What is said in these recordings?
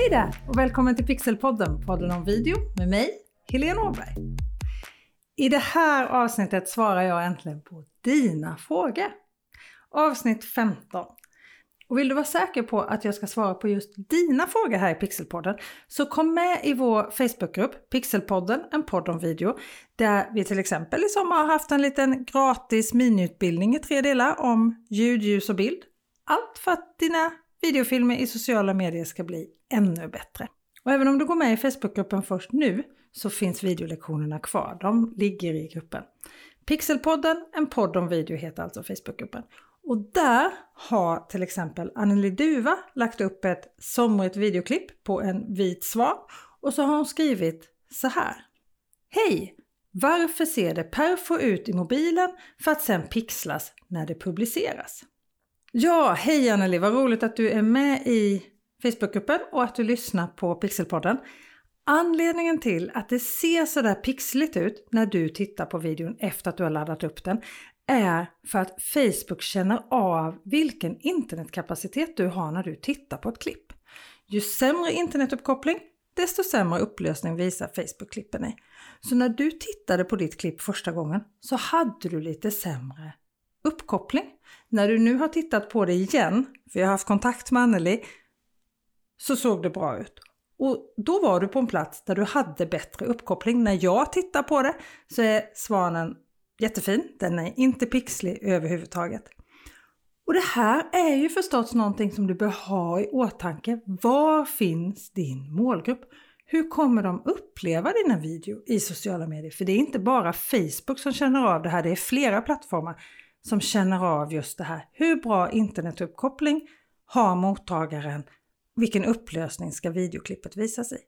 Hej där och välkommen till Pixelpodden, podden om video med mig, Helene Åberg. I det här avsnittet svarar jag äntligen på dina frågor. Avsnitt 15. Och vill du vara säker på att jag ska svara på just dina frågor här i Pixelpodden så kom med i vår Facebookgrupp Pixelpodden, en podd om video, där vi till exempel i sommar har haft en liten gratis miniutbildning i tre delar om ljud, ljus och bild. Allt för att dina videofilmer i sociala medier ska bli ännu bättre. Och även om du går med i Facebookgruppen först nu så finns videolektionerna kvar. De ligger i gruppen. Pixelpodden, en podd om video heter alltså Facebookgruppen. Och där har till exempel Anneli Duva lagt upp ett somrigt videoklipp på en vit svan och så har hon skrivit så här. Hej! Varför ser det perfo ut i mobilen för att sen pixlas när det publiceras? Ja, hej Anneli, vad roligt att du är med i Facebookgruppen och att du lyssnar på Pixelpodden. Anledningen till att det ser sådär pixligt ut när du tittar på videon efter att du har laddat upp den är för att Facebook känner av vilken internetkapacitet du har när du tittar på ett klipp. Ju sämre internetuppkoppling, desto sämre upplösning visar Facebook-klippen i. Så när du tittade på ditt klipp första gången så hade du lite sämre uppkoppling. När du nu har tittat på det igen, för jag har haft kontakt med Anneli, så såg det bra ut. Och då var du på en plats där du hade bättre uppkoppling. När jag tittar på det så är svanen jättefin, den är inte pixlig överhuvudtaget. Och det här är ju förstås någonting som du bör ha i åtanke. Var finns din målgrupp? Hur kommer de uppleva dina video i sociala medier? För det är inte bara Facebook som känner av det här, det är flera plattformar som känner av just det här. Hur bra internetuppkoppling har mottagaren? Vilken upplösning ska videoklippet visas i?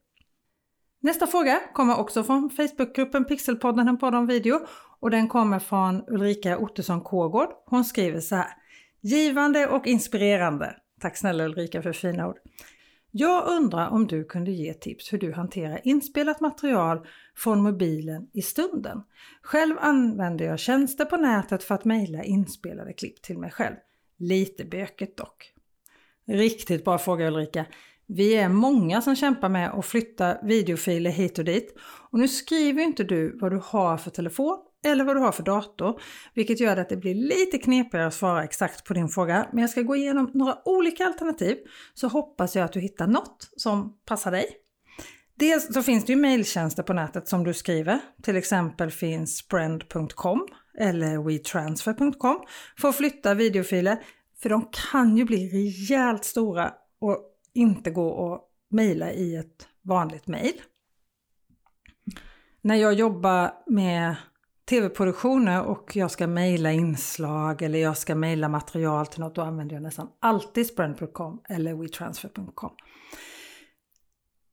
Nästa fråga kommer också från Facebookgruppen Pixelpodden, en podd om video och den kommer från Ulrika Ottosson Kågård. Hon skriver så här. Givande och inspirerande. Tack snälla Ulrika för fina ord. Jag undrar om du kunde ge tips hur du hanterar inspelat material från mobilen i stunden. Själv använder jag tjänster på nätet för att mejla inspelade klipp till mig själv. Lite bökigt dock. Riktigt bra fråga Ulrika. Vi är många som kämpar med att flytta videofiler hit och dit. Och nu skriver inte du vad du har för telefon eller vad du har för dator, vilket gör att det blir lite knepigare att svara exakt på din fråga. Men jag ska gå igenom några olika alternativ så hoppas jag att du hittar något som passar dig. Dels så finns det ju mejltjänster på nätet som du skriver. Till exempel finns sprend.com eller wetransfer.com för att flytta videofiler. För de kan ju bli rejält stora och inte gå att mejla i ett vanligt mejl. När jag jobbar med tv-produktioner och jag ska mejla inslag eller jag ska mejla material till något, då använder jag nästan alltid sprend.com eller wetransfer.com.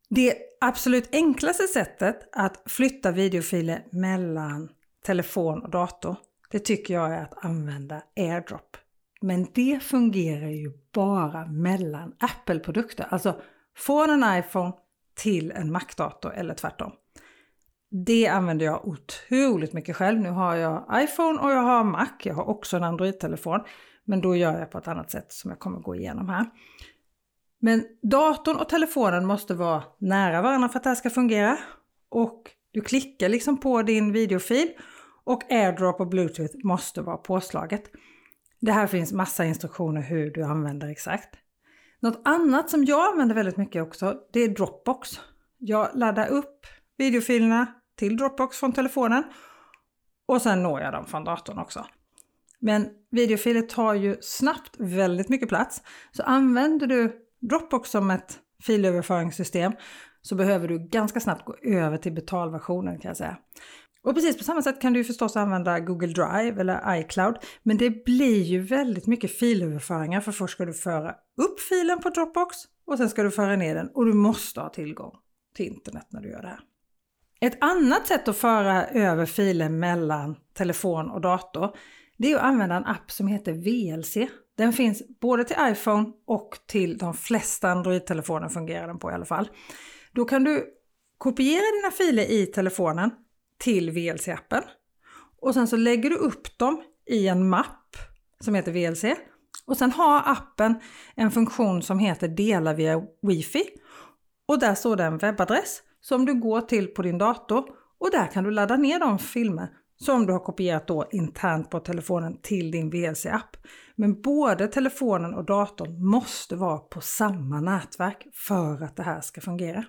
Det absolut enklaste sättet att flytta videofiler mellan telefon och dator, det tycker jag är att använda AirDrop. Men det fungerar ju bara mellan Apple-produkter, alltså från en iPhone till en Mac-dator eller tvärtom. Det använder jag otroligt mycket själv. Nu har jag iPhone och jag har Mac. Jag har också en Android-telefon. Men då gör jag på ett annat sätt som jag kommer gå igenom här. Men datorn och telefonen måste vara nära varandra för att det här ska fungera. Och du klickar liksom på din videofil och AirDrop och Bluetooth måste vara påslaget. Det här finns massa instruktioner hur du använder exakt. Något annat som jag använder väldigt mycket också, det är Dropbox. Jag laddar upp videofilerna till Dropbox från telefonen och sen når jag dem från datorn också. Men videofiler tar ju snabbt väldigt mycket plats. Så använder du Dropbox som ett filöverföringssystem så behöver du ganska snabbt gå över till betalversionen kan jag säga. Och precis på samma sätt kan du förstås använda Google Drive eller iCloud. Men det blir ju väldigt mycket filöverföringar för först ska du föra upp filen på Dropbox och sen ska du föra ner den och du måste ha tillgång till internet när du gör det här. Ett annat sätt att föra över filer mellan telefon och dator det är att använda en app som heter VLC. Den finns både till iPhone och till de flesta Android-telefoner fungerar den på i alla fall. Då kan du kopiera dina filer i telefonen till VLC-appen och sen så lägger du upp dem i en mapp som heter VLC och sen har appen en funktion som heter dela via wifi och där står det en webbadress som du går till på din dator och där kan du ladda ner de filmer som du har kopierat då internt på telefonen till din VLC-app. Men både telefonen och datorn måste vara på samma nätverk för att det här ska fungera.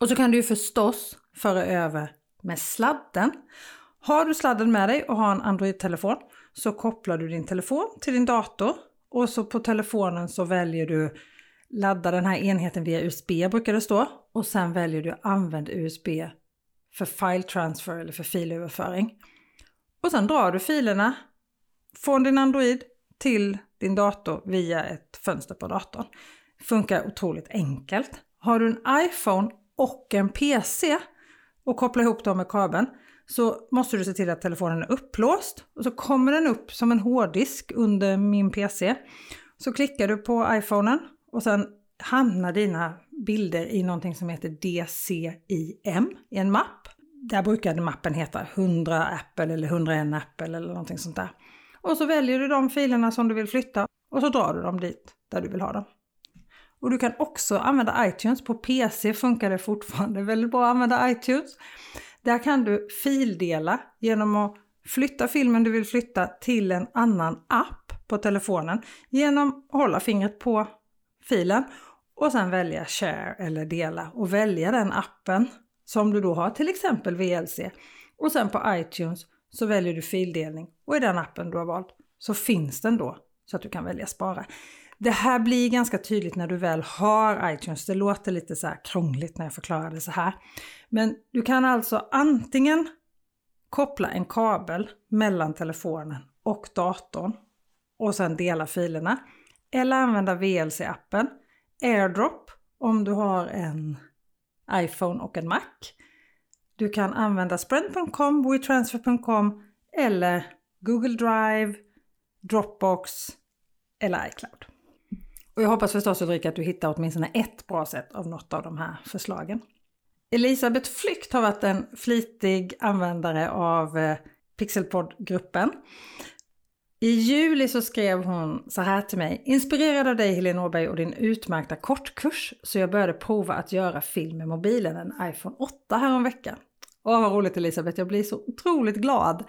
Och så kan du ju förstås föra över med sladden. Har du sladden med dig och har en Android-telefon så kopplar du din telefon till din dator och så på telefonen så väljer du ladda den här enheten via USB brukar det stå och sen väljer du använd USB för file transfer eller för filöverföring. Och sen drar du filerna från din Android till din dator via ett fönster på datorn. Funkar otroligt enkelt. Har du en iPhone och en PC och kopplar ihop dem med kabeln så måste du se till att telefonen är upplåst och så kommer den upp som en hårddisk under min PC. Så klickar du på iPhonen och sen hamnar dina bilder i någonting som heter DCIM i en mapp. Där brukade mappen heta 100 Apple eller 101 Apple eller någonting sånt där. Och så väljer du de filerna som du vill flytta och så drar du dem dit där du vill ha dem. Och du kan också använda iTunes. På PC funkar det fortfarande väldigt bra att använda iTunes. Där kan du fildela genom att flytta filmen du vill flytta till en annan app på telefonen genom att hålla fingret på filen och sen välja share eller dela och välja den appen som du då har, till exempel VLC. Och sen på iTunes så väljer du fildelning och i den appen du har valt så finns den då så att du kan välja spara. Det här blir ganska tydligt när du väl har iTunes. Det låter lite så här krångligt när jag förklarar det så här. Men du kan alltså antingen koppla en kabel mellan telefonen och datorn och sen dela filerna. Eller använda VLC-appen, AirDrop om du har en iPhone och en Mac. Du kan använda Sprint.com, WeTransfer.com eller Google Drive, Dropbox eller iCloud. Och jag hoppas förstås Ulrika att du hittar åtminstone ett bra sätt av något av de här förslagen. Elisabeth Flykt har varit en flitig användare av eh, Pixelpod-gruppen. I juli så skrev hon så här till mig. Inspirerad av dig Helene Åberg och din utmärkta kortkurs så jag började prova att göra film med mobilen, en iPhone 8 häromveckan. Åh vad roligt Elisabeth, jag blir så otroligt glad.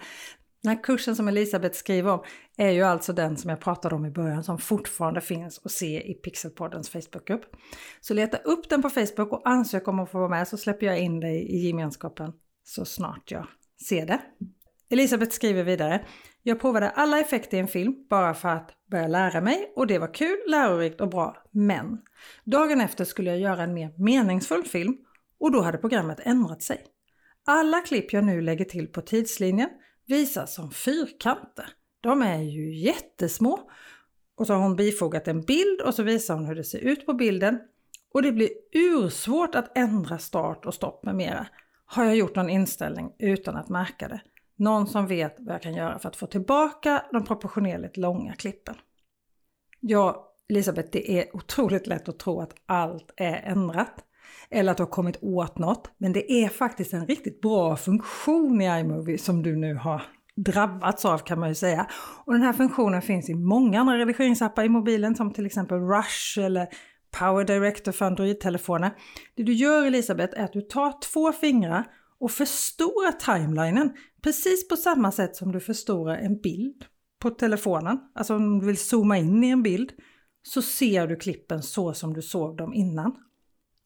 Den här kursen som Elisabeth skriver om är ju alltså den som jag pratade om i början som fortfarande finns att se i Pixelpoddens Facebookgrupp. Så leta upp den på Facebook och ansök om att få vara med så släpper jag in dig i gemenskapen så snart jag ser det. Elisabeth skriver vidare. Jag provade alla effekter i en film bara för att börja lära mig och det var kul, lärorikt och bra. Men dagen efter skulle jag göra en mer meningsfull film och då hade programmet ändrat sig. Alla klipp jag nu lägger till på tidslinjen visas som fyrkanter. De är ju jättesmå. Och så har hon bifogat en bild och så visar hon hur det ser ut på bilden. Och det blir ursvårt att ändra start och stopp med mera. Har jag gjort någon inställning utan att märka det? Någon som vet vad jag kan göra för att få tillbaka de proportionerligt långa klippen? Ja, Elisabeth, det är otroligt lätt att tro att allt är ändrat eller att du har kommit åt något. Men det är faktiskt en riktigt bra funktion i iMovie som du nu har drabbats av kan man ju säga. Och den här funktionen finns i många andra redigeringsappar i mobilen som till exempel Rush eller Power Director för Android-telefoner. Det du gör Elisabeth är att du tar två fingrar och förstora timelinen precis på samma sätt som du förstorar en bild på telefonen. Alltså om du vill zooma in i en bild så ser du klippen så som du såg dem innan.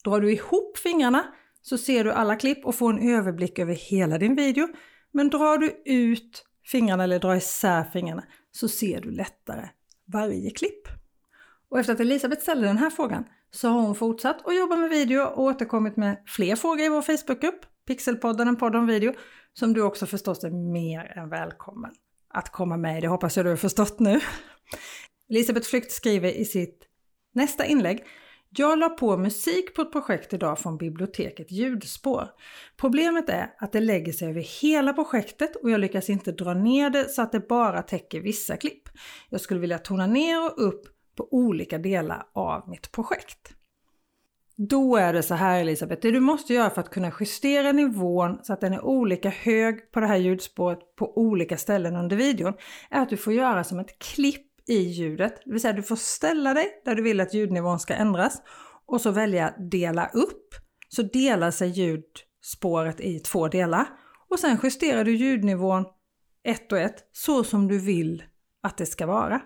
Drar du ihop fingrarna så ser du alla klipp och får en överblick över hela din video. Men drar du ut fingrarna eller drar isär fingrarna så ser du lättare varje klipp. Och efter att Elisabeth ställde den här frågan så har hon fortsatt att jobba med video och återkommit med fler frågor i vår Facebookgrupp, Pixelpodden, en podd om video, som du också förstås är mer än välkommen att komma med i. Det hoppas jag du har förstått nu. Elisabeth Flykt skriver i sitt nästa inlägg jag la på musik på ett projekt idag från biblioteket Ljudspår. Problemet är att det lägger sig över hela projektet och jag lyckas inte dra ner det så att det bara täcker vissa klipp. Jag skulle vilja tona ner och upp på olika delar av mitt projekt. Då är det så här Elisabeth, det du måste göra för att kunna justera nivån så att den är olika hög på det här ljudspåret på olika ställen under videon är att du får göra som ett klipp i ljudet. Det vill säga du får ställa dig där du vill att ljudnivån ska ändras och så välja dela upp så delar sig ljudspåret i två delar och sen justerar du ljudnivån ett och ett så som du vill att det ska vara.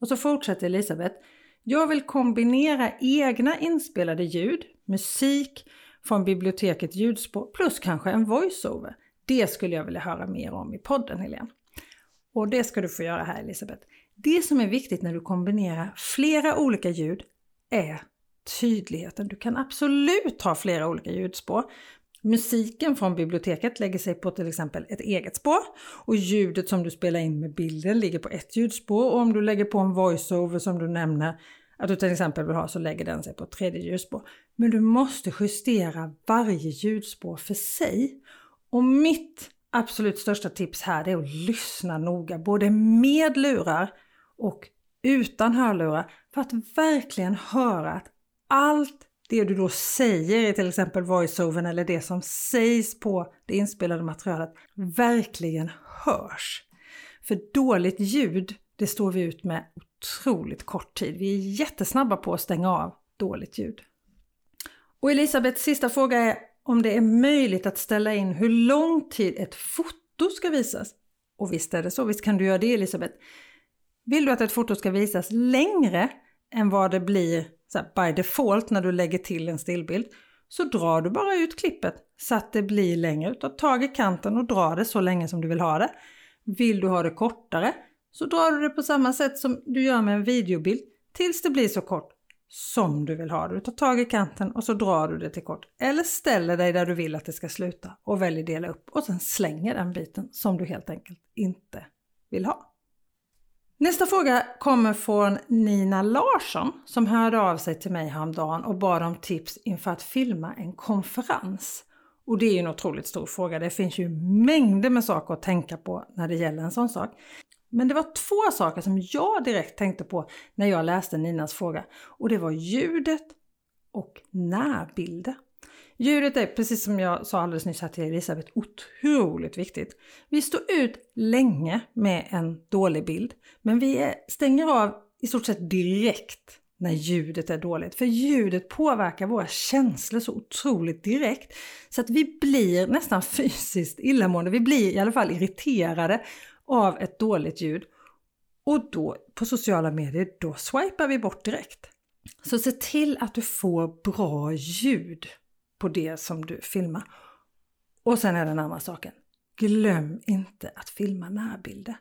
Och så fortsätter Elisabeth. Jag vill kombinera egna inspelade ljud, musik från biblioteket ljudspår plus kanske en voiceover. Det skulle jag vilja höra mer om i podden Helene. Och det ska du få göra här Elisabeth. Det som är viktigt när du kombinerar flera olika ljud är tydligheten. Du kan absolut ha flera olika ljudspår. Musiken från biblioteket lägger sig på till exempel ett eget spår och ljudet som du spelar in med bilden ligger på ett ljudspår och om du lägger på en voiceover som du nämner att du till exempel vill ha så lägger den sig på ett tredje ljudspår. Men du måste justera varje ljudspår för sig. Och mitt absolut största tips här är att lyssna noga både med lurar och utan hörlurar för att verkligen höra att allt det du då säger i till exempel voiceovern eller det som sägs på det inspelade materialet verkligen hörs. För dåligt ljud, det står vi ut med otroligt kort tid. Vi är jättesnabba på att stänga av dåligt ljud. Och Elisabeths sista fråga är om det är möjligt att ställa in hur lång tid ett foto ska visas. Och visst är det så, visst kan du göra det Elisabeth. Vill du att ett foto ska visas längre än vad det blir by default när du lägger till en stillbild så drar du bara ut klippet så att det blir längre. Ta tag i kanten och dra det så länge som du vill ha det. Vill du ha det kortare så drar du det på samma sätt som du gör med en videobild tills det blir så kort som du vill ha det. Du tar tag i kanten och så drar du det till kort. Eller ställer dig där du vill att det ska sluta och väljer dela upp och sen slänger den biten som du helt enkelt inte vill ha. Nästa fråga kommer från Nina Larsson som hörde av sig till mig häromdagen och bad om tips inför att filma en konferens. Och det är ju en otroligt stor fråga. Det finns ju mängder med saker att tänka på när det gäller en sån sak. Men det var två saker som jag direkt tänkte på när jag läste Ninas fråga och det var ljudet och närbilder. Ljudet är, precis som jag sa alldeles nyss här till Elisabeth, otroligt viktigt. Vi står ut länge med en dålig bild, men vi stänger av i stort sett direkt när ljudet är dåligt. För ljudet påverkar våra känslor så otroligt direkt så att vi blir nästan fysiskt illamående. Vi blir i alla fall irriterade av ett dåligt ljud. Och då på sociala medier, då swipar vi bort direkt. Så se till att du får bra ljud på det som du filmar. Och sen är den andra saken. Glöm inte att filma närbilder.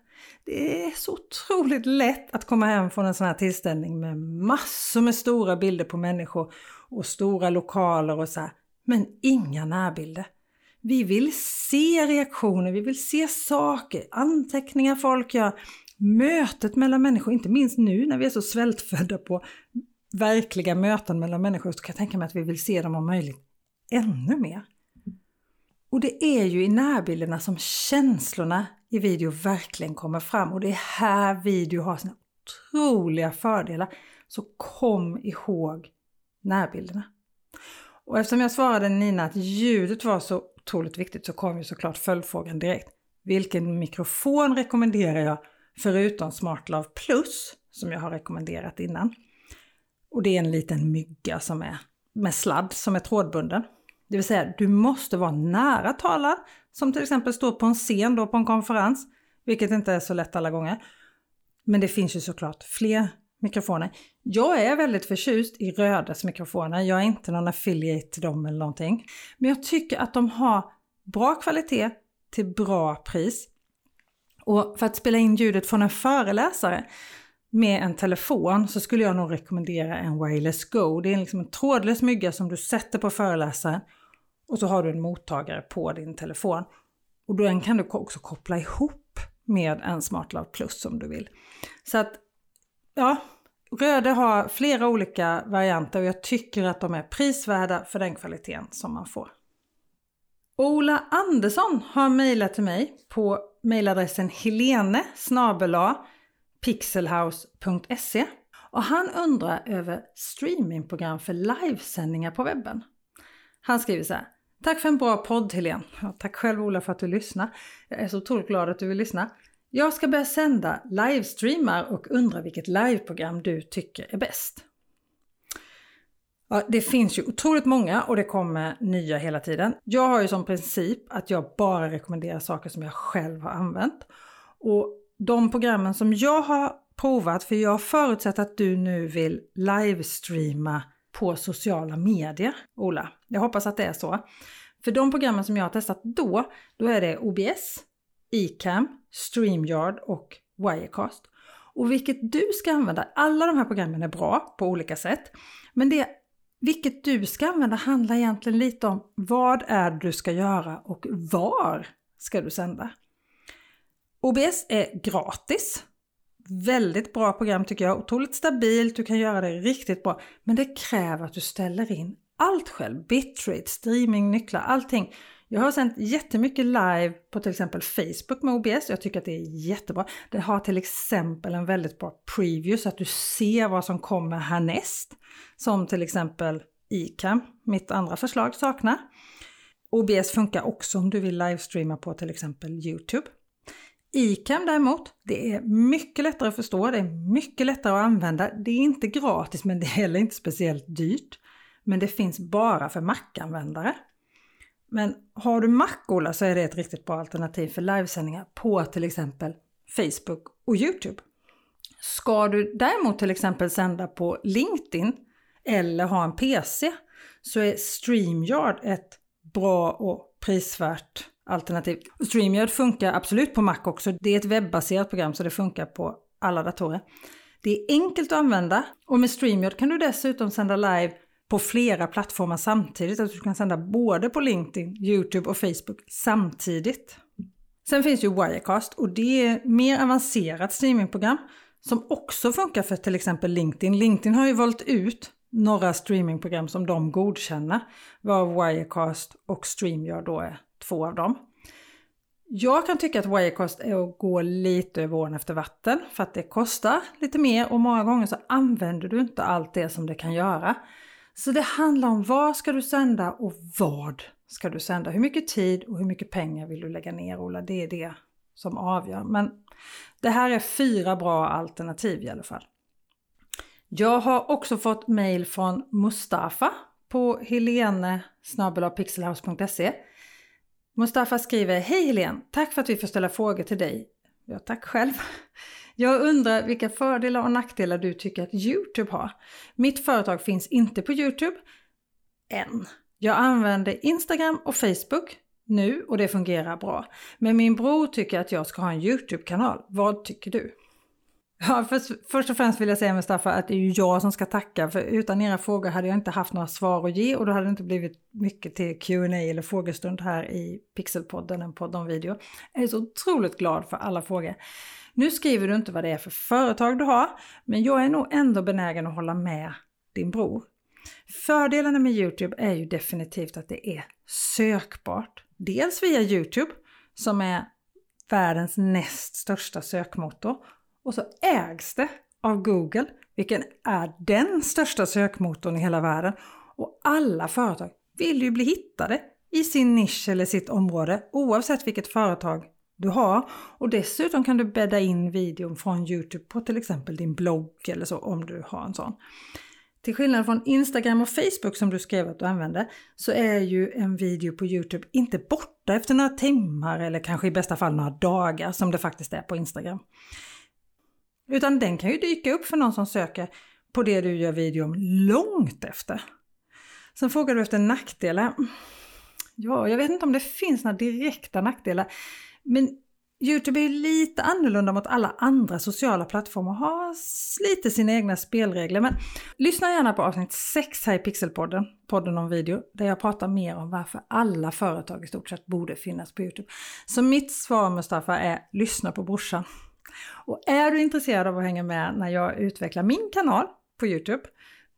Det är så otroligt lätt att komma hem från en sån här tillställning med massor med stora bilder på människor och stora lokaler och så här, men inga närbilder. Vi vill se reaktioner, vi vill se saker, anteckningar folk gör, mötet mellan människor, inte minst nu när vi är så svältfödda på verkliga möten mellan människor så kan jag tänka mig att vi vill se dem om möjligt ännu mer. Och det är ju i närbilderna som känslorna i video verkligen kommer fram och det är här video har sina otroliga fördelar. Så kom ihåg närbilderna. Och eftersom jag svarade Nina att ljudet var så otroligt viktigt så kom ju såklart följdfrågan direkt. Vilken mikrofon rekommenderar jag förutom SmartLav Plus som jag har rekommenderat innan? Och det är en liten mygga som är med sladd som är trådbunden. Det vill säga, du måste vara nära talaren, som till exempel står på en scen då på en konferens, vilket inte är så lätt alla gånger. Men det finns ju såklart fler mikrofoner. Jag är väldigt förtjust i Rödes mikrofoner. Jag är inte någon affiliate till dem eller någonting. Men jag tycker att de har bra kvalitet till bra pris. Och för att spela in ljudet från en föreläsare med en telefon så skulle jag nog rekommendera en Wireless Go. Det är liksom en trådlös mygga som du sätter på föreläsaren och så har du en mottagare på din telefon. Och den kan du också koppla ihop med en SmartLav Plus om du vill. Så att, ja, Röde har flera olika varianter och jag tycker att de är prisvärda för den kvaliteten som man får. Ola Andersson har mejlat till mig på mejladressen helene pixelhouse.se och han undrar över streamingprogram för livesändningar på webben. Han skriver så här. Tack för en bra podd Helene. Ja, tack själv Ola för att du lyssnar. Jag är så otroligt glad att du vill lyssna. Jag ska börja sända livestreamar och undrar vilket liveprogram du tycker är bäst. Ja, det finns ju otroligt många och det kommer nya hela tiden. Jag har ju som princip att jag bara rekommenderar saker som jag själv har använt. Och de programmen som jag har provat, för jag förutsätter att du nu vill livestreama på sociala medier, Ola. Jag hoppas att det är så. För de programmen som jag har testat då, då är det OBS, Ecam, StreamYard och Wirecast. Och vilket du ska använda, alla de här programmen är bra på olika sätt. Men det vilket du ska använda handlar egentligen lite om vad är det du ska göra och var ska du sända. OBS är gratis. Väldigt bra program tycker jag. Otroligt stabilt, du kan göra det riktigt bra. Men det kräver att du ställer in allt själv. Bitrate, streaming, nycklar, allting. Jag har sänt jättemycket live på till exempel Facebook med OBS. Jag tycker att det är jättebra. Det har till exempel en väldigt bra preview så att du ser vad som kommer härnäst. Som till exempel ICAM, mitt andra förslag, saknar. OBS funkar också om du vill livestreama på till exempel Youtube. ICAM däremot, det är mycket lättare att förstå, det är mycket lättare att använda. Det är inte gratis men det är heller inte speciellt dyrt. Men det finns bara för Mac-användare. Men har du Mac Ola så är det ett riktigt bra alternativ för livesändningar på till exempel Facebook och Youtube. Ska du däremot till exempel sända på LinkedIn eller ha en PC så är StreamYard ett bra och prisvärt alternativ. StreamYard funkar absolut på Mac också. Det är ett webbaserat program så det funkar på alla datorer. Det är enkelt att använda och med StreamYard kan du dessutom sända live på flera plattformar samtidigt. Alltså du kan sända både på LinkedIn, Youtube och Facebook samtidigt. Sen finns ju Wirecast och det är mer avancerat streamingprogram som också funkar för till exempel LinkedIn. LinkedIn har ju valt ut några streamingprogram som de godkänner, varav Wirecast och StreamYard då är två av dem. Jag kan tycka att Wirecast är att gå lite över ån efter vatten för att det kostar lite mer och många gånger så använder du inte allt det som det kan göra. Så det handlar om vad ska du sända och vad ska du sända? Hur mycket tid och hur mycket pengar vill du lägga ner Ola? Det är det som avgör. Men det här är fyra bra alternativ i alla fall. Jag har också fått mail från Mustafa på helene pixelhouse.se. Mustafa skriver Hej Helene! Tack för att vi får ställa frågor till dig. Ja, tack själv. Jag undrar vilka fördelar och nackdelar du tycker att Youtube har. Mitt företag finns inte på Youtube än. Jag använder Instagram och Facebook nu och det fungerar bra. Men min bror tycker att jag ska ha en Youtube-kanal. Vad tycker du? Ja, först, först och främst vill jag säga Mustafa att det är ju jag som ska tacka för utan era frågor hade jag inte haft några svar att ge och då hade det inte blivit mycket till Q&A eller frågestund här i Pixelpodden, en podd om video. Jag är så otroligt glad för alla frågor. Nu skriver du inte vad det är för företag du har, men jag är nog ändå benägen att hålla med din bror. Fördelarna med Youtube är ju definitivt att det är sökbart. Dels via Youtube, som är världens näst största sökmotor, och så ägs det av Google, vilken är den största sökmotorn i hela världen. Och alla företag vill ju bli hittade i sin nisch eller sitt område, oavsett vilket företag du har. Och dessutom kan du bädda in videon från Youtube på till exempel din blogg eller så om du har en sån. Till skillnad från Instagram och Facebook som du skrev att du använde så är ju en video på Youtube inte borta efter några timmar eller kanske i bästa fall några dagar som det faktiskt är på Instagram. Utan den kan ju dyka upp för någon som söker på det du gör video om långt efter. Sen frågar du efter nackdelar. Ja, jag vet inte om det finns några direkta nackdelar. Men Youtube är lite annorlunda mot alla andra sociala plattformar och har lite sina egna spelregler. Men lyssna gärna på avsnitt 6 här i Pixelpodden, podden om video, där jag pratar mer om varför alla företag i stort sett borde finnas på Youtube. Så mitt svar Mustafa är lyssna på brorsan. Och är du intresserad av att hänga med när jag utvecklar min kanal på Youtube,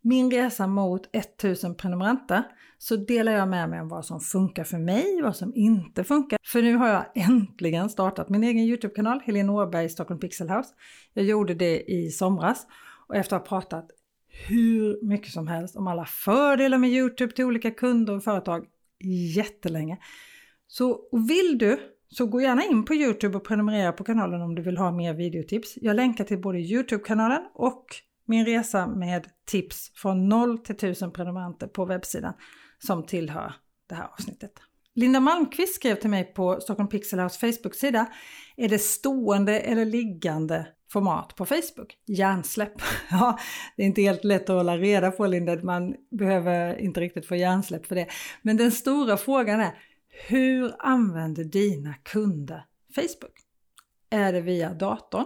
min resa mot 1000 prenumeranter, så delar jag med mig om vad som funkar för mig, vad som inte funkar. För nu har jag äntligen startat min egen Youtube-kanal, Helene Åberg Stockholm Pixel House. Jag gjorde det i somras och efter att ha pratat hur mycket som helst om alla fördelar med Youtube till olika kunder och företag jättelänge. Så vill du så gå gärna in på Youtube och prenumerera på kanalen om du vill ha mer videotips. Jag länkar till både Youtube-kanalen och min resa med tips från 0 till 1000 prenumeranter på webbsidan som tillhör det här avsnittet. Linda Malmqvist skrev till mig på Stockholm Pixel House Facebook-sida. Är det stående eller liggande format på Facebook? Hjärnsläpp. Ja, det är inte helt lätt att hålla reda på Linda, man behöver inte riktigt få hjärnsläpp för det. Men den stora frågan är, hur använder dina kunder Facebook? Är det via datorn?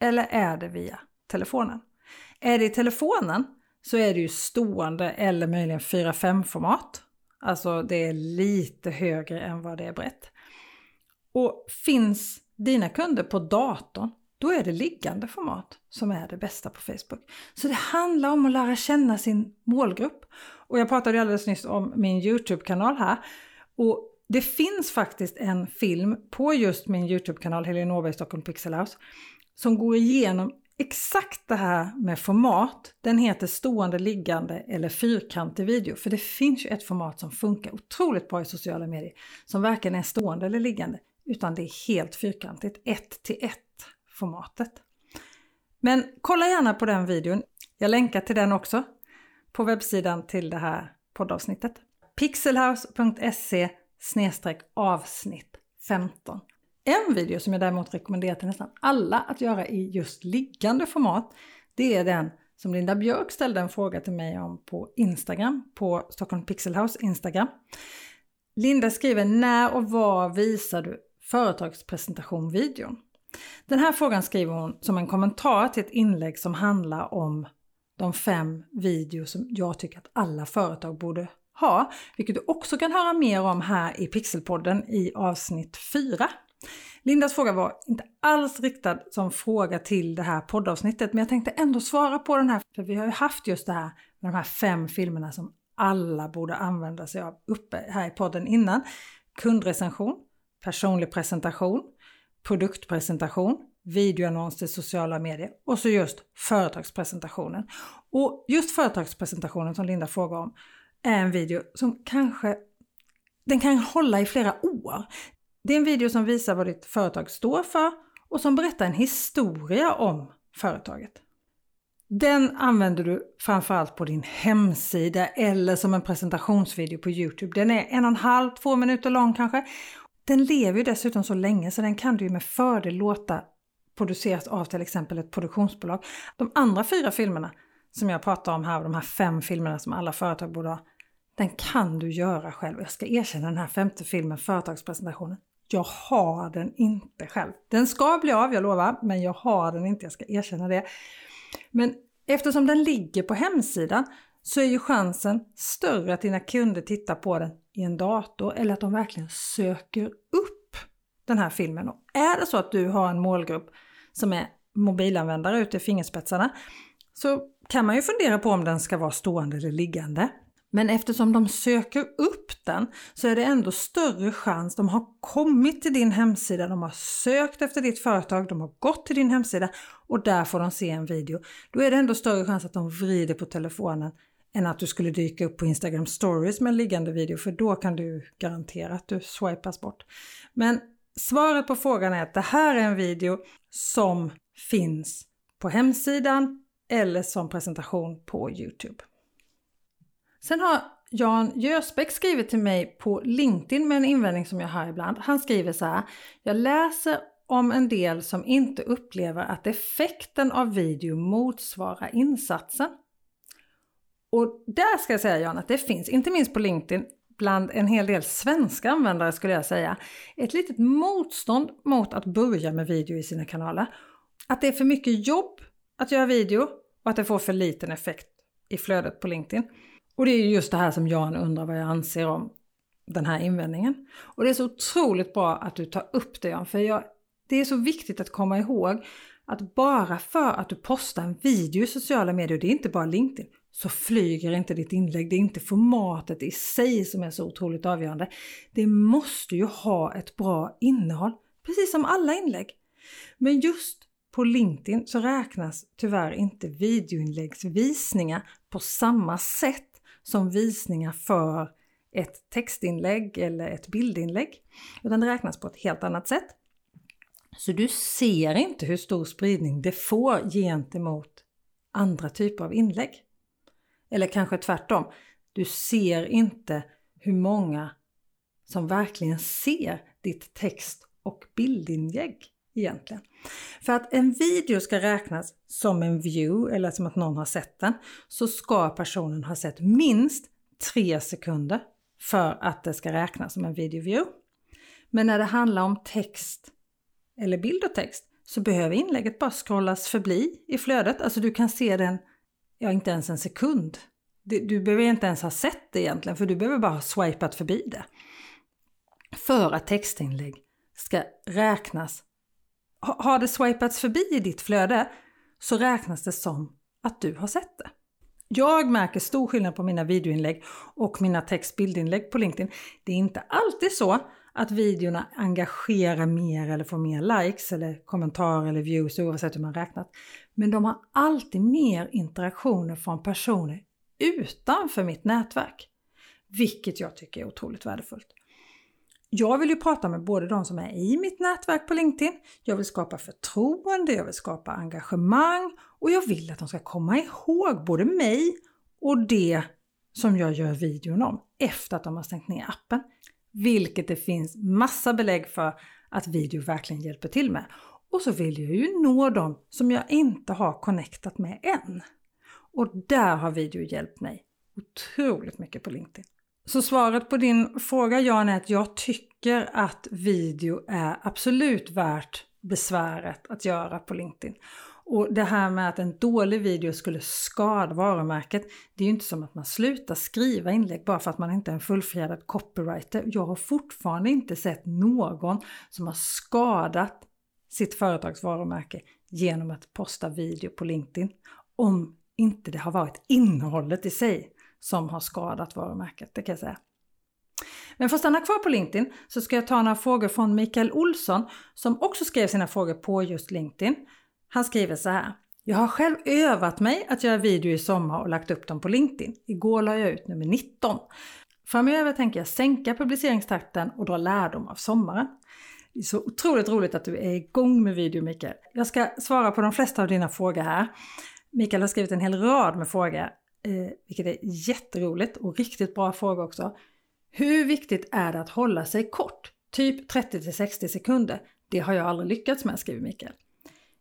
Eller är det via telefonen? Är det i telefonen så är det ju stående eller möjligen 4-5 format. Alltså det är lite högre än vad det är brett. Och finns dina kunder på datorn, då är det liggande format som är det bästa på Facebook. Så det handlar om att lära känna sin målgrupp. Och jag pratade alldeles nyss om min Youtube-kanal här. Och det finns faktiskt en film på just min Youtube-kanal Helene Åberg Stockholm Pixel House som går igenom exakt det här med format. Den heter stående, liggande eller fyrkantig video. För det finns ju ett format som funkar otroligt bra i sociala medier som varken är stående eller liggande utan det är helt fyrkantigt, ett till ett formatet. Men kolla gärna på den videon. Jag länkar till den också på webbsidan till det här poddavsnittet pixelhouse.se avsnitt 15. En video som jag däremot rekommenderar till nästan alla att göra i just liggande format, det är den som Linda Björk ställde en fråga till mig om på Instagram, på Stockholm Pixelhouse Instagram. Linda skriver när och var visar du företagspresentation-videon? Den här frågan skriver hon som en kommentar till ett inlägg som handlar om de fem videor som jag tycker att alla företag borde ha, vilket du också kan höra mer om här i Pixelpodden i avsnitt 4. Lindas fråga var inte alls riktad som fråga till det här poddavsnittet, men jag tänkte ändå svara på den här, för vi har ju haft just det här med de här fem filmerna som alla borde använda sig av uppe här i podden innan. Kundrecension, personlig presentation, produktpresentation, videoannons till sociala medier och så just företagspresentationen. Och just företagspresentationen som Linda frågar om är en video som kanske den kan hålla i flera år. Det är en video som visar vad ditt företag står för och som berättar en historia om företaget. Den använder du framförallt på din hemsida eller som en presentationsvideo på Youtube. Den är en och en halv, två minuter lång kanske. Den lever ju dessutom så länge så den kan du med fördel låta produceras av till exempel ett produktionsbolag. De andra fyra filmerna som jag pratar om här, de här fem filmerna som alla företag borde ha, den kan du göra själv. Jag ska erkänna den här femte filmen, företagspresentationen. Jag har den inte själv. Den ska bli av, jag lovar, men jag har den inte, jag ska erkänna det. Men eftersom den ligger på hemsidan så är ju chansen större att dina kunder tittar på den i en dator eller att de verkligen söker upp den här filmen. Och är det så att du har en målgrupp som är mobilanvändare ute i fingerspetsarna så kan man ju fundera på om den ska vara stående eller liggande. Men eftersom de söker upp den så är det ändå större chans. De har kommit till din hemsida, de har sökt efter ditt företag, de har gått till din hemsida och där får de se en video. Då är det ändå större chans att de vrider på telefonen än att du skulle dyka upp på Instagram stories med en liggande video för då kan du garantera att du swipas bort. Men svaret på frågan är att det här är en video som finns på hemsidan eller som presentation på Youtube. Sen har Jan Jösbäck skrivit till mig på LinkedIn med en invändning som jag har ibland. Han skriver så här. Jag läser om en del som inte upplever att effekten av video motsvarar insatsen. Och där ska jag säga Jan att det finns, inte minst på LinkedIn, bland en hel del svenska användare skulle jag säga, ett litet motstånd mot att börja med video i sina kanaler. Att det är för mycket jobb att göra video och att det får för liten effekt i flödet på LinkedIn. Och det är just det här som Jan undrar vad jag anser om den här invändningen. Och det är så otroligt bra att du tar upp det Jan, för jag, det är så viktigt att komma ihåg att bara för att du postar en video i sociala medier, det är inte bara LinkedIn, så flyger inte ditt inlägg. Det är inte formatet i sig som är så otroligt avgörande. Det måste ju ha ett bra innehåll, precis som alla inlägg. Men just på LinkedIn så räknas tyvärr inte videoinläggsvisningar på samma sätt som visningar för ett textinlägg eller ett bildinlägg. Utan det räknas på ett helt annat sätt. Så du ser inte hur stor spridning det får gentemot andra typer av inlägg. Eller kanske tvärtom, du ser inte hur många som verkligen ser ditt text och bildinlägg egentligen. För att en video ska räknas som en view eller som att någon har sett den så ska personen ha sett minst 3 sekunder för att det ska räknas som en video view. Men när det handlar om text eller bild och text så behöver inlägget bara scrollas förbi i flödet. Alltså du kan se den, ja inte ens en sekund. Du behöver inte ens ha sett det egentligen för du behöver bara ha swipat förbi det. För att textinlägg ska räknas. Har det swipats förbi i ditt flöde så räknas det som att du har sett det. Jag märker stor skillnad på mina videoinlägg och mina textbildinlägg på LinkedIn. Det är inte alltid så att videorna engagerar mer eller får mer likes eller kommentarer eller views oavsett hur man räknat. Men de har alltid mer interaktioner från personer utanför mitt nätverk. Vilket jag tycker är otroligt värdefullt. Jag vill ju prata med både de som är i mitt nätverk på LinkedIn, jag vill skapa förtroende, jag vill skapa engagemang och jag vill att de ska komma ihåg både mig och det som jag gör videon om efter att de har stängt ner appen. Vilket det finns massa belägg för att video verkligen hjälper till med. Och så vill jag ju nå dem som jag inte har connectat med än. Och där har video hjälpt mig otroligt mycket på LinkedIn. Så svaret på din fråga Jan är att jag tycker att video är absolut värt besväret att göra på LinkedIn. Och det här med att en dålig video skulle skada varumärket, det är ju inte som att man slutar skriva inlägg bara för att man inte är en fullfjädrad copywriter. Jag har fortfarande inte sett någon som har skadat sitt företags varumärke genom att posta video på LinkedIn. Om inte det har varit innehållet i sig som har skadat varumärket, det kan jag säga. Men för att stanna kvar på LinkedIn så ska jag ta några frågor från Mikael Olsson som också skrev sina frågor på just LinkedIn. Han skriver så här. Jag har själv övat mig att göra video i sommar och lagt upp dem på LinkedIn. Igår la jag ut nummer 19. Framöver tänker jag sänka publiceringstakten och dra lärdom av sommaren. Det är så otroligt roligt att du är igång med video Mikael. Jag ska svara på de flesta av dina frågor här. Mikael har skrivit en hel rad med frågor, eh, vilket är jätteroligt och riktigt bra fråga också. Hur viktigt är det att hålla sig kort? Typ 30 till 60 sekunder. Det har jag aldrig lyckats med, skriver Mikael.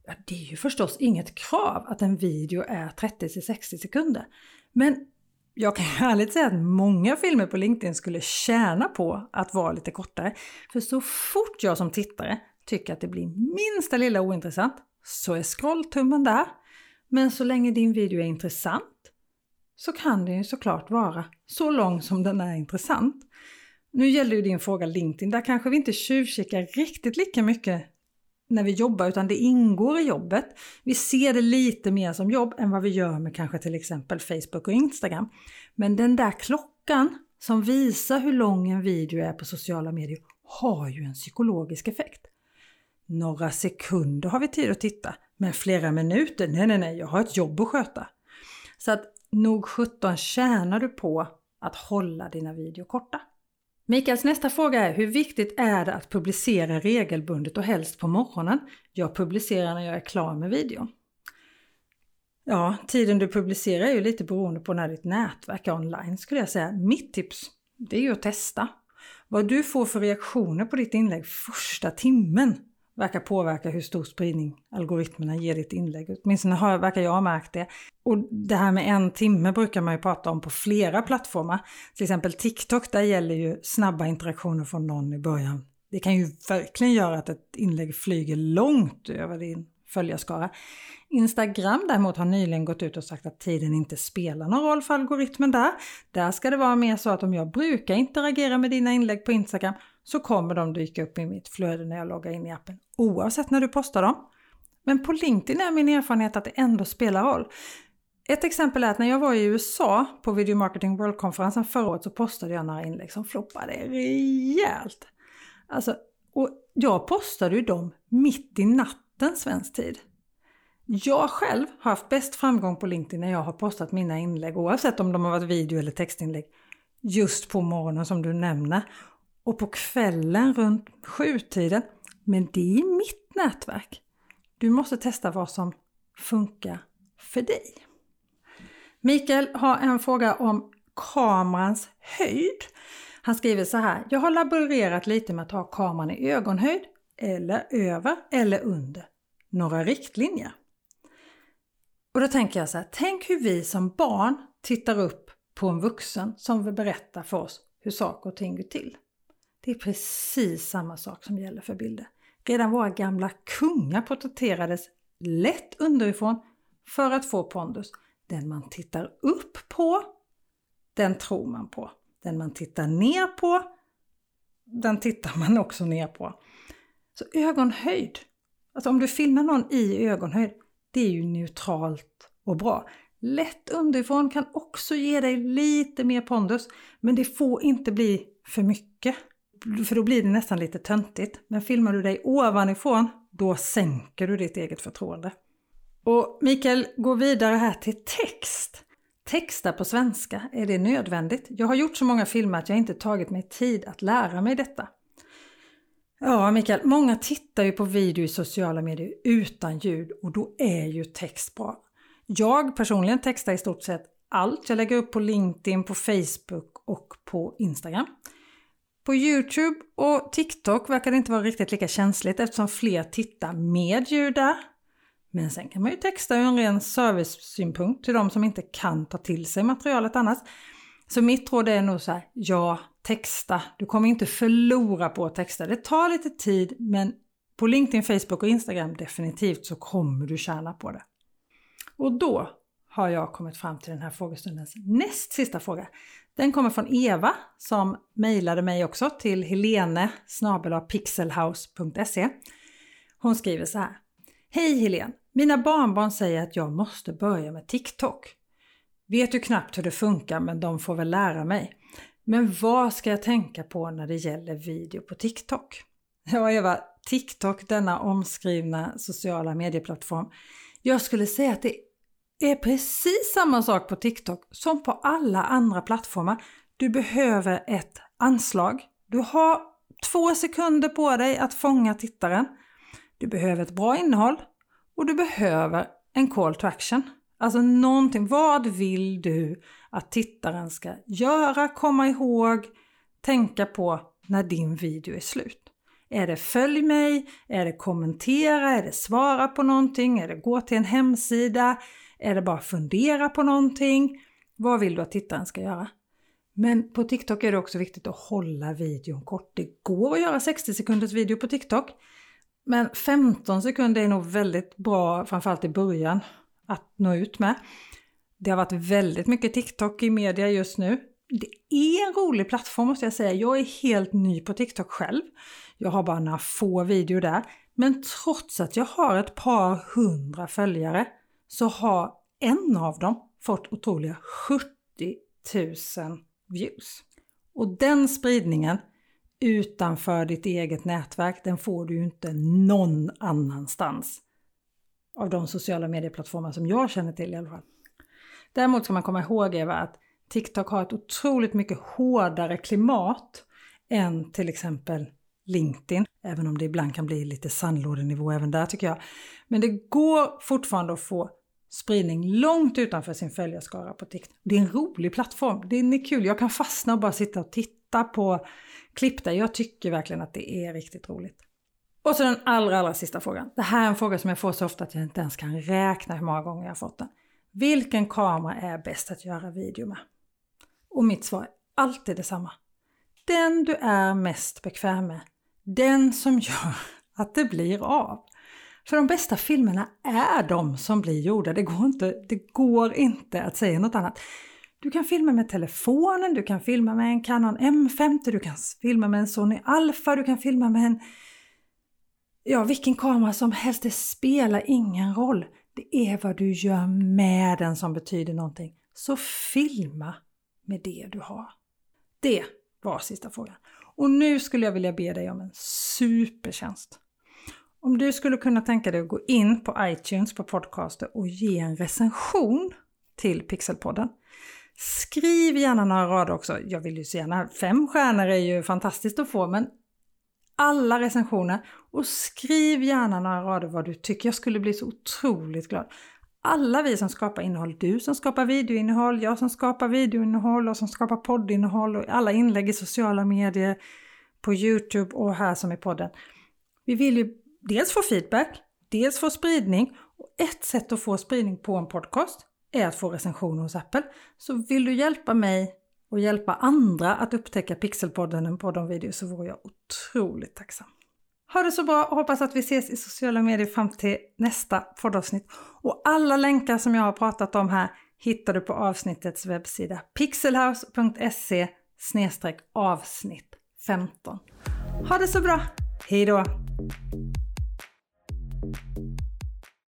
Ja, det är ju förstås inget krav att en video är 30 till 60 sekunder. Men jag kan ärligt säga att många filmer på LinkedIn skulle tjäna på att vara lite kortare. För så fort jag som tittare tycker att det blir minsta lilla ointressant så är scrolltummen där. Men så länge din video är intressant så kan den ju såklart vara så lång som den är intressant. Nu gäller ju din fråga LinkedIn, där kanske vi inte tjuvkikar riktigt lika mycket när vi jobbar utan det ingår i jobbet. Vi ser det lite mer som jobb än vad vi gör med kanske till exempel Facebook och Instagram. Men den där klockan som visar hur lång en video är på sociala medier har ju en psykologisk effekt. Några sekunder har vi tid att titta, men flera minuter, nej nej nej, jag har ett jobb att sköta. Så att nog 17 tjänar du på att hålla dina videor korta. Mikaels nästa fråga är hur viktigt är det att publicera regelbundet och helst på morgonen? Jag publicerar när jag är klar med videon. Ja, tiden du publicerar är ju lite beroende på när ditt nätverk är online skulle jag säga. Mitt tips, det är ju att testa. Vad du får för reaktioner på ditt inlägg första timmen verkar påverka hur stor spridning algoritmerna ger ditt inlägg. Åtminstone har, verkar jag ha märkt det. Och det här med en timme brukar man ju prata om på flera plattformar. Till exempel TikTok, där gäller ju snabba interaktioner från någon i början. Det kan ju verkligen göra att ett inlägg flyger långt över din följarskara. Instagram däremot har nyligen gått ut och sagt att tiden inte spelar någon roll för algoritmen där. Där ska det vara mer så att om jag brukar interagera med dina inlägg på Instagram så kommer de dyka upp i mitt flöde när jag loggar in i appen oavsett när du postar dem. Men på LinkedIn är min erfarenhet att det ändå spelar roll. Ett exempel är att när jag var i USA på Video Marketing World-konferensen förra året så postade jag några inlägg som floppade rejält. Alltså, och jag postade ju dem mitt i natten svensk tid. Jag själv har haft bäst framgång på LinkedIn när jag har postat mina inlägg oavsett om de har varit video eller textinlägg. Just på morgonen som du nämner. Och på kvällen runt sjutiden. Men det är mitt nätverk. Du måste testa vad som funkar för dig. Mikael har en fråga om kamerans höjd. Han skriver så här. Jag har laborerat lite med att ha kameran i ögonhöjd eller över eller under några riktlinjer. Och då tänker jag så här, tänk hur vi som barn tittar upp på en vuxen som vill berätta för oss hur saker och ting går till. Det är precis samma sak som gäller för bilder. Redan våra gamla kungar porträtterades lätt underifrån för att få pondus. Den man tittar upp på, den tror man på. Den man tittar ner på, den tittar man också ner på. Så ögonhöjd, alltså om du filmar någon i ögonhöjd, det är ju neutralt och bra. Lätt underifrån kan också ge dig lite mer pondus, men det får inte bli för mycket. För då blir det nästan lite töntigt. Men filmar du dig ovanifrån, då sänker du ditt eget förtroende. Och Mikael går vidare här till text. Texta på svenska, är det nödvändigt? Jag har gjort så många filmer att jag inte tagit mig tid att lära mig detta. Ja, Mikael, många tittar ju på video i sociala medier utan ljud och då är ju text bra. Jag personligen textar i stort sett allt jag lägger upp på LinkedIn, på Facebook och på Instagram. På Youtube och TikTok verkar det inte vara riktigt lika känsligt eftersom fler tittar med ljud där. Men sen kan man ju texta ur en ren servicesynpunkt till de som inte kan ta till sig materialet annars. Så mitt råd är nog så här, ja, texta. Du kommer inte förlora på att texta. Det tar lite tid men på LinkedIn, Facebook och Instagram definitivt så kommer du tjäna på det. Och då har jag kommit fram till den här frågestundens näst sista fråga. Den kommer från Eva som mejlade mig också till helene pixelhouse.se. Hon skriver så här. Hej Helene! Mina barnbarn säger att jag måste börja med TikTok. Vet ju knappt hur det funkar men de får väl lära mig. Men vad ska jag tänka på när det gäller video på TikTok? Ja Eva, TikTok, denna omskrivna sociala medieplattform. Jag skulle säga att det är precis samma sak på TikTok som på alla andra plattformar. Du behöver ett anslag. Du har två sekunder på dig att fånga tittaren. Du behöver ett bra innehåll och du behöver en call to action. Alltså någonting. Vad vill du att tittaren ska göra, komma ihåg, tänka på när din video är slut? Är det följ mig? Är det kommentera? Är det svara på någonting? Är det gå till en hemsida? Är det bara fundera på någonting? Vad vill du att tittaren ska göra? Men på TikTok är det också viktigt att hålla videon kort. Det går att göra 60 sekunders video på TikTok. Men 15 sekunder är nog väldigt bra, framförallt i början, att nå ut med. Det har varit väldigt mycket TikTok i media just nu. Det är en rolig plattform måste jag säga. Jag är helt ny på TikTok själv. Jag har bara några få videor där. Men trots att jag har ett par hundra följare så har en av dem fått otroliga 70 000 views. Och den spridningen utanför ditt eget nätverk, den får du ju inte någon annanstans. Av de sociala medieplattformar som jag känner till i alla fall. Däremot ska man komma ihåg Eva att TikTok har ett otroligt mycket hårdare klimat än till exempel LinkedIn, även om det ibland kan bli lite sandlådenivå även där tycker jag. Men det går fortfarande att få spridning långt utanför sin följarskara på TikTok. Det är en rolig plattform, det är kul, jag kan fastna och bara sitta och titta på klipp där. Jag tycker verkligen att det är riktigt roligt. Och så den allra, allra sista frågan. Det här är en fråga som jag får så ofta att jag inte ens kan räkna hur många gånger jag har fått den. Vilken kamera är bäst att göra video med? Och mitt svar är alltid detsamma. Den du är mest bekväm med. Den som gör att det blir av. För de bästa filmerna är de som blir gjorda. Det går inte, det går inte att säga något annat. Du kan filma med telefonen, du kan filma med en Canon M50, du kan filma med en Sony Alpha, du kan filma med en... Ja, vilken kamera som helst, det spelar ingen roll. Det är vad du gör med den som betyder någonting. Så filma med det du har. Det var sista frågan. Och nu skulle jag vilja be dig om en supertjänst. Om du skulle kunna tänka dig att gå in på iTunes på podcaster och ge en recension till Pixelpodden. Skriv gärna några rader också. Jag vill ju så gärna, fem stjärnor är ju fantastiskt att få, men alla recensioner och skriv gärna några rader vad du tycker. Jag skulle bli så otroligt glad. alla vi som skapar innehåll, du som skapar videoinnehåll, jag som skapar videoinnehåll och som skapar poddinnehåll och alla inlägg i sociala medier, på Youtube och här som i podden. Vi vill ju dels få feedback, dels få spridning och ett sätt att få spridning på en podcast är att få recensioner hos Apple. Så vill du hjälpa mig och hjälpa andra att upptäcka Pixelpodden, en podd om video, så vore jag otroligt tacksam. Ha det så bra och hoppas att vi ses i sociala medier fram till nästa poddavsnitt. Och alla länkar som jag har pratat om här hittar du på avsnittets webbsida pixelhouse.se avsnitt 15. Ha det så bra! Hejdå!